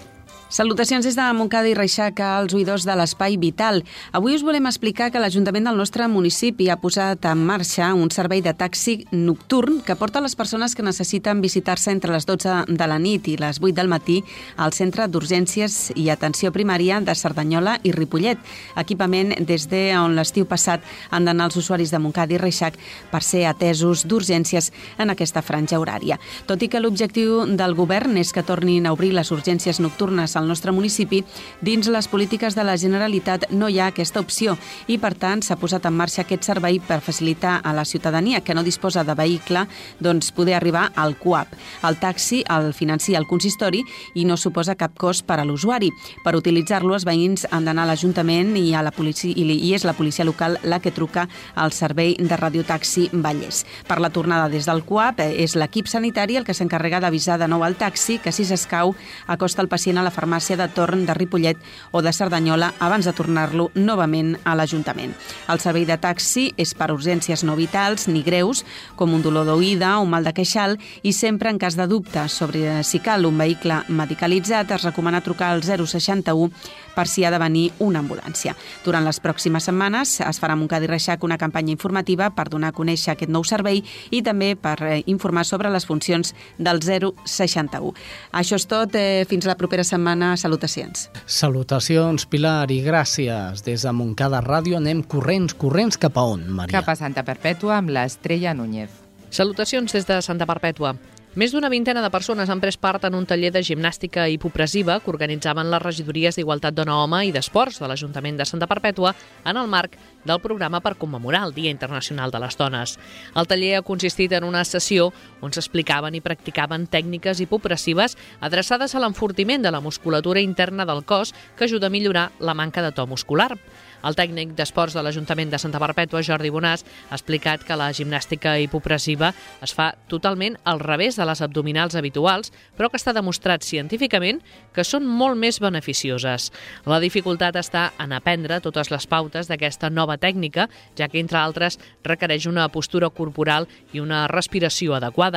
Salutacions des de Montcada i Reixac als oïdors de l'Espai Vital. Avui us volem explicar que l'Ajuntament del nostre municipi ha posat en marxa un servei de taxi nocturn que porta les persones que necessiten visitar-se entre les 12 de la nit i les 8 del matí al Centre d'Urgències i Atenció Primària de Cerdanyola i Ripollet, equipament des de on l'estiu passat han d'anar els usuaris de Montcada i Reixac per ser atesos d'urgències en aquesta franja horària. Tot i que l'objectiu del govern és que tornin a obrir les urgències nocturnes nostre municipi, dins les polítiques de la Generalitat no hi ha aquesta opció i, per tant, s'ha posat en marxa aquest servei per facilitar a la ciutadania que no disposa de vehicle doncs, poder arribar al CUAP. El taxi el financia el consistori i no suposa cap cost per a l'usuari. Per utilitzar-lo, els veïns han d'anar a l'Ajuntament i, a la policia, i és la policia local la que truca al servei de radiotaxi Vallès. Per la tornada des del CUAP és l'equip sanitari el que s'encarrega d'avisar de nou al taxi que si s'escau acosta el pacient a la farmàcia farmàcia de Torn de Ripollet o de Cerdanyola abans de tornar-lo novament a l'Ajuntament. El servei de taxi és per urgències no vitals ni greus, com un dolor d'oïda o mal de queixal, i sempre en cas de dubte sobre si cal un vehicle medicalitzat es recomana trucar al 061 per si ha de venir una ambulància. Durant les pròximes setmanes es farà a Montcada i Reixac una campanya informativa per donar a conèixer aquest nou servei i també per eh, informar sobre les funcions del 061. Això és tot. Eh, fins la propera setmana. Salutacions. Salutacions, Pilar, i gràcies. Des de Montcada Ràdio anem corrents, corrents cap a on, Maria? Cap a Santa Perpètua amb l'Estrella Núñez. Salutacions des de Santa Perpètua. Més d'una vintena de persones han pres part en un taller de gimnàstica hipopressiva que organitzaven les regidories d'Igualtat Dona-Home i d'Esports de l'Ajuntament de Santa Perpètua en el marc del programa per commemorar el Dia Internacional de les Dones. El taller ha consistit en una sessió on s'explicaven i practicaven tècniques hipopressives adreçades a l'enfortiment de la musculatura interna del cos que ajuda a millorar la manca de to muscular. El tècnic d'esports de l'Ajuntament de Santa Perpètua, Jordi Bonàs, ha explicat que la gimnàstica hipopressiva es fa totalment al revés de les abdominals habituals, però que està demostrat científicament que són molt més beneficioses. La dificultat està en aprendre totes les pautes d'aquesta nova tècnica, ja que, entre altres, requereix una postura corporal i una respiració adequada.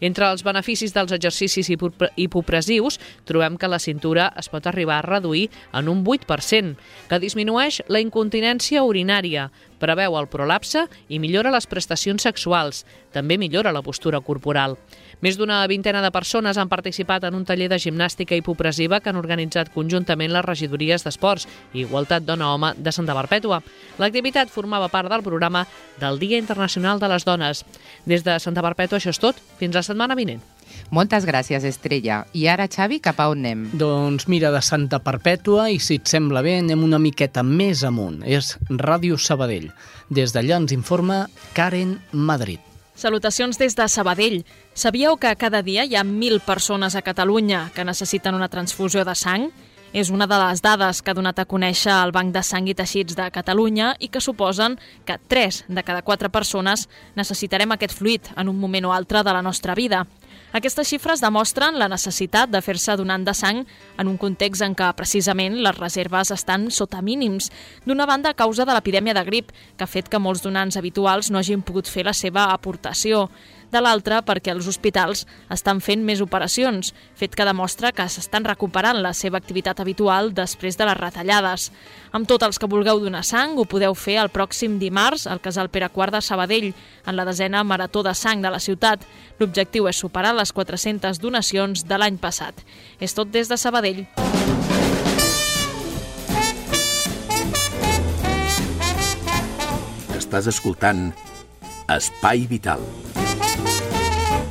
Entre els beneficis dels exercicis hipopressius, trobem que la cintura es pot arribar a reduir en un 8%, que disminueix la incontinència urinària, preveu el prolapse i millora les prestacions sexuals. També millora la postura corporal. Més d'una vintena de persones han participat en un taller de gimnàstica hipopressiva que han organitzat conjuntament les regidories d'esports i igualtat dona-home de Santa Perpètua. L'activitat formava part del programa del Dia Internacional de les Dones. Des de Santa Perpètua això és tot. Fins la setmana vinent. Moltes gràcies, Estrella. I ara, Xavi, cap a on anem? Doncs mira, de Santa Perpètua, i si et sembla bé, anem una miqueta més amunt. És Ràdio Sabadell. Des d'allà ens informa Karen Madrid. Salutacions des de Sabadell. Sabíeu que cada dia hi ha mil persones a Catalunya que necessiten una transfusió de sang? És una de les dades que ha donat a conèixer el Banc de Sang i Teixits de Catalunya i que suposen que 3 de cada 4 persones necessitarem aquest fluid en un moment o altre de la nostra vida. Aquestes xifres demostren la necessitat de fer-se donant de sang en un context en què precisament les reserves estan sota mínims. D'una banda, a causa de l'epidèmia de grip, que ha fet que molts donants habituals no hagin pogut fer la seva aportació de l'altra perquè els hospitals estan fent més operacions, fet que demostra que s'estan recuperant la seva activitat habitual després de les retallades. Amb tots els que vulgueu donar sang, ho podeu fer el pròxim dimarts al Casal Pere IV de Sabadell, en la desena Marató de Sang de la ciutat. L'objectiu és superar les 400 donacions de l'any passat. És tot des de Sabadell. Estàs escoltant Espai Vital.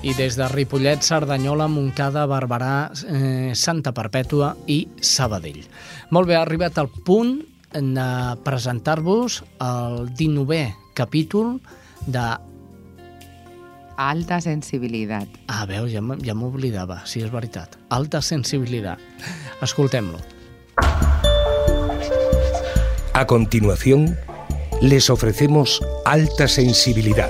I des de Ripollet, Cerdanyola, Montcada, Barberà, eh, Santa Perpètua i Sabadell. Molt bé, ha arribat el punt de presentar-vos el 19è capítol de... Alta sensibilitat. Ah, veus, ja ja m'oblidava, sí, és veritat. Alta sensibilitat. Escoltem-lo. A continuación, les ofrecemos Alta Sensibilidad,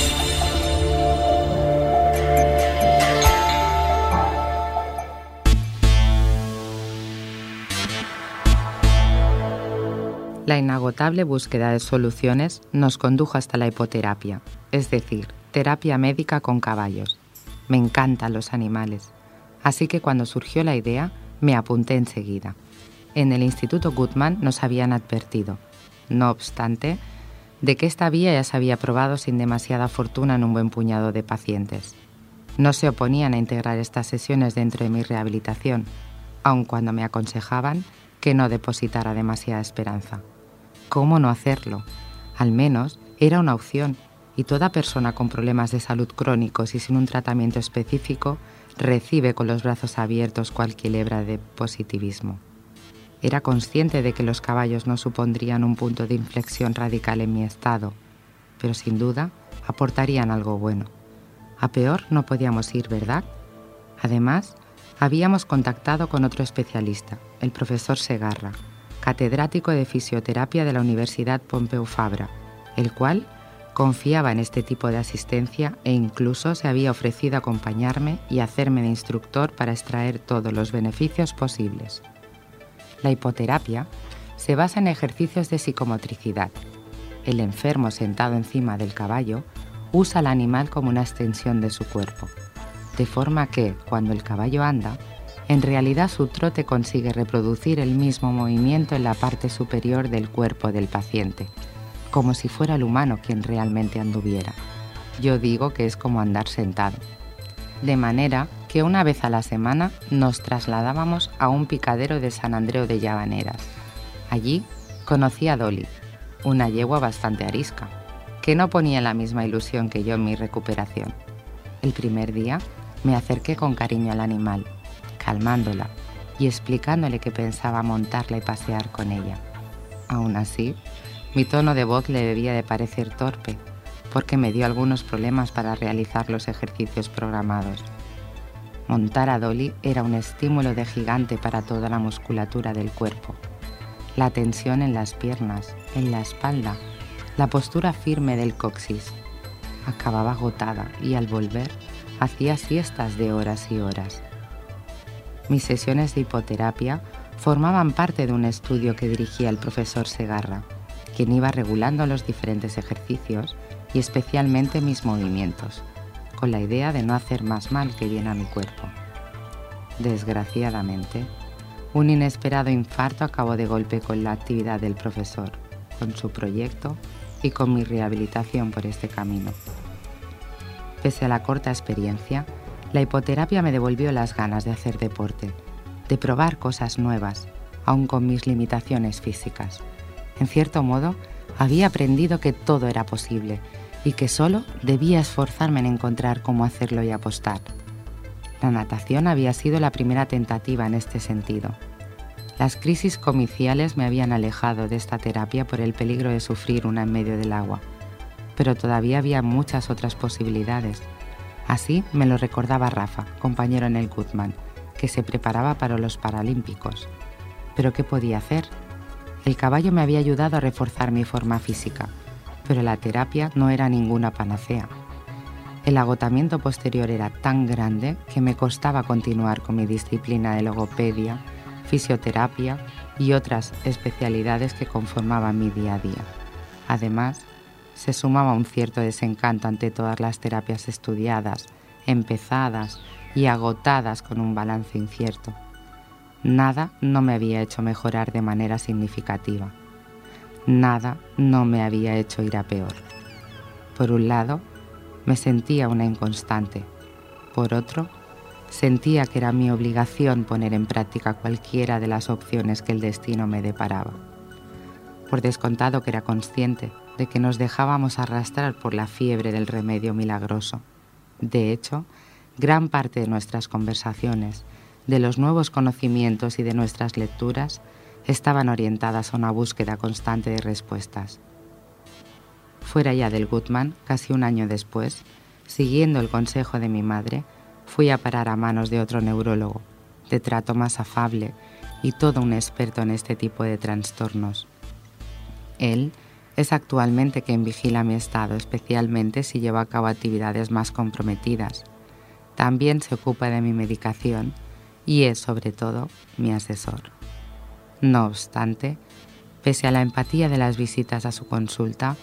La inagotable búsqueda de soluciones nos condujo hasta la hipoterapia, es decir, terapia médica con caballos. Me encantan los animales, así que cuando surgió la idea me apunté enseguida. En el Instituto Goodman nos habían advertido, no obstante, de que esta vía ya se había probado sin demasiada fortuna en un buen puñado de pacientes. No se oponían a integrar estas sesiones dentro de mi rehabilitación, aun cuando me aconsejaban que no depositara demasiada esperanza. ¿Cómo no hacerlo? Al menos era una opción y toda persona con problemas de salud crónicos y sin un tratamiento específico recibe con los brazos abiertos cualquier hebra de positivismo. Era consciente de que los caballos no supondrían un punto de inflexión radical en mi estado, pero sin duda aportarían algo bueno. A peor no podíamos ir, ¿verdad? Además, habíamos contactado con otro especialista, el profesor Segarra, catedrático de fisioterapia de la Universidad Pompeu Fabra, el cual confiaba en este tipo de asistencia e incluso se había ofrecido acompañarme y hacerme de instructor para extraer todos los beneficios posibles. La hipoterapia se basa en ejercicios de psicomotricidad. El enfermo sentado encima del caballo usa al animal como una extensión de su cuerpo, de forma que, cuando el caballo anda, en realidad su trote consigue reproducir el mismo movimiento en la parte superior del cuerpo del paciente, como si fuera el humano quien realmente anduviera. Yo digo que es como andar sentado. De manera que una vez a la semana nos trasladábamos a un picadero de San Andreu de Llavaneras. Allí conocí a Dolly, una yegua bastante arisca, que no ponía la misma ilusión que yo en mi recuperación. El primer día me acerqué con cariño al animal, calmándola y explicándole que pensaba montarla y pasear con ella. Aún así, mi tono de voz le debía de parecer torpe, porque me dio algunos problemas para realizar los ejercicios programados. Montar a Dolly era un estímulo de gigante para toda la musculatura del cuerpo. La tensión en las piernas, en la espalda, la postura firme del coxis. Acababa agotada y al volver hacía siestas de horas y horas. Mis sesiones de hipoterapia formaban parte de un estudio que dirigía el profesor Segarra, quien iba regulando los diferentes ejercicios y especialmente mis movimientos, con la idea de no hacer más mal que bien a mi cuerpo. Desgraciadamente, un inesperado infarto acabó de golpe con la actividad del profesor, con su proyecto y con mi rehabilitación por este camino. Pese a la corta experiencia, la hipoterapia me devolvió las ganas de hacer deporte, de probar cosas nuevas, aun con mis limitaciones físicas. En cierto modo, Había aprendido que todo era posible y que solo debía esforzarme en encontrar cómo hacerlo y apostar. La natación había sido la primera tentativa en este sentido. Las crisis comiciales me habían alejado de esta terapia por el peligro de sufrir una en medio del agua, pero todavía había muchas otras posibilidades. Así me lo recordaba Rafa, compañero en el Goodman, que se preparaba para los Paralímpicos. ¿Pero qué podía hacer? El caballo me había ayudado a reforzar mi forma física, pero la terapia no era ninguna panacea. El agotamiento posterior era tan grande que me costaba continuar con mi disciplina de logopedia, fisioterapia y otras especialidades que conformaban mi día a día. Además, se sumaba un cierto desencanto ante todas las terapias estudiadas, empezadas y agotadas con un balance incierto. Nada no me había hecho mejorar de manera significativa. Nada no me había hecho ir a peor. Por un lado, me sentía una inconstante. Por otro, sentía que era mi obligación poner en práctica cualquiera de las opciones que el destino me deparaba. Por descontado que era consciente de que nos dejábamos arrastrar por la fiebre del remedio milagroso. De hecho, gran parte de nuestras conversaciones, de los nuevos conocimientos y de nuestras lecturas estaban orientadas a una búsqueda constante de respuestas. Fuera ya del Goodman, casi un año después, siguiendo el consejo de mi madre, fui a parar a manos de otro neurólogo, de trato más afable y todo un experto en este tipo de trastornos. Él es actualmente quien vigila mi estado, especialmente si llevo a cabo actividades más comprometidas. También se ocupa de mi medicación y es sobre todo mi asesor. No obstante, pese a la empatía de las visitas a su consulta,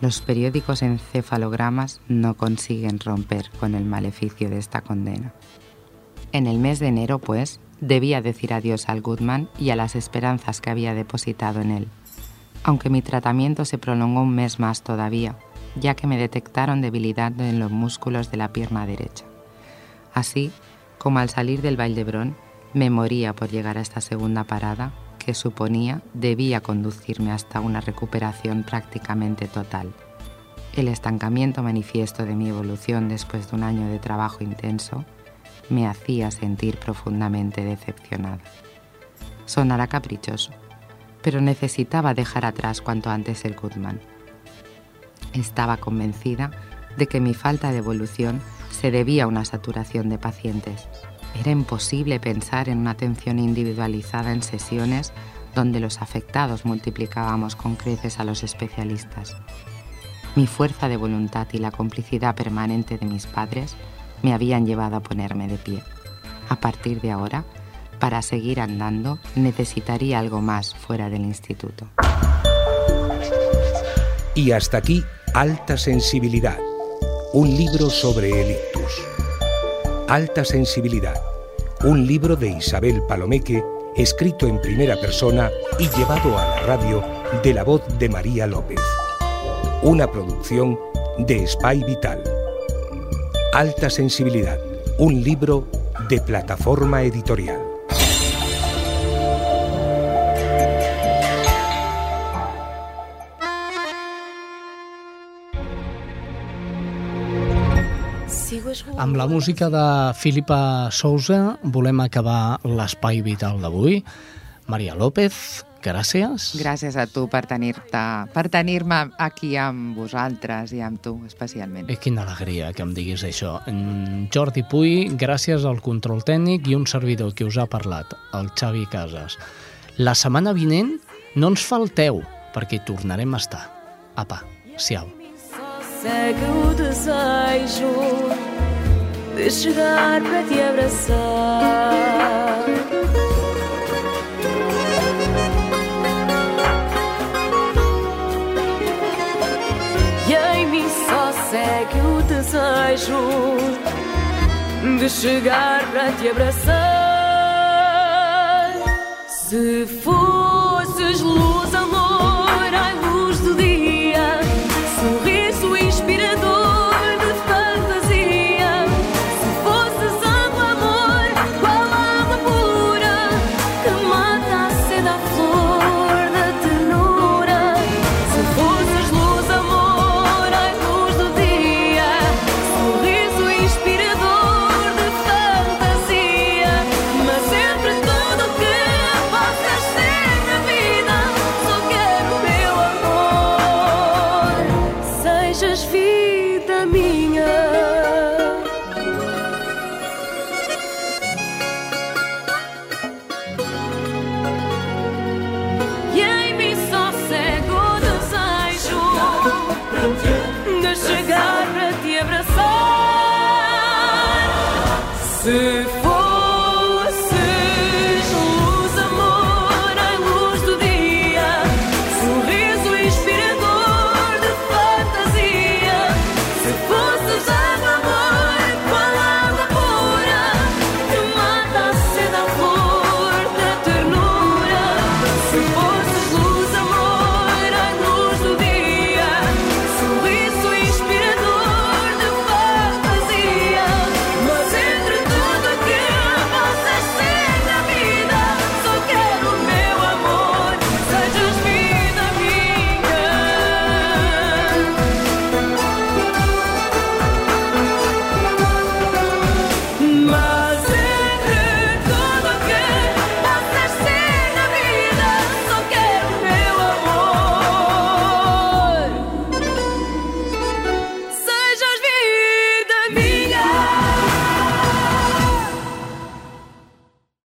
los periódicos encefalogramas no consiguen romper con el maleficio de esta condena. En el mes de enero, pues, debía decir adiós al Goodman y a las esperanzas que había depositado en él, aunque mi tratamiento se prolongó un mes más todavía, ya que me detectaron debilidad en los músculos de la pierna derecha. Así, como al salir del Valdebrón, me moría por llegar a esta segunda parada que suponía debía conducirme hasta una recuperación prácticamente total. El estancamiento manifiesto de mi evolución después de un año de trabajo intenso me hacía sentir profundamente decepcionada. Sonará caprichoso, pero necesitaba dejar atrás cuanto antes el Goodman. Estaba convencida de que mi falta de evolución se debía a una saturación de pacientes. Era imposible pensar en una atención individualizada en sesiones donde los afectados multiplicábamos con creces a los especialistas. Mi fuerza de voluntad y la complicidad permanente de mis padres me habían llevado a ponerme de pie. A partir de ahora, para seguir andando, necesitaría algo más fuera del instituto. Y hasta aquí, alta sensibilidad un libro sobre el ictus. Alta sensibilidad, un libro de Isabel Palomeque, escrito en primera persona y llevado a la radio de la voz de María López. Una producción de Spy Vital. Alta sensibilidad, un libro de plataforma editorial. Amb la música de Filipa Sousa volem acabar l'espai vital d'avui. Maria López, gràcies. Gràcies a tu per tenir-te per tenir-me aquí amb vosaltres i amb tu especialment. Eh, quina alegria que em diguis això. En Jordi Puy, gràcies al control tècnic i un servidor que us ha parlat, el Xavi Casas. La setmana vinent no ens falteu, perquè tornarem a estar. Apa, siau. Segue o desejo de chegar para te abraçar. E em mim só segue o desejo de chegar para te abraçar. Se fosses luz,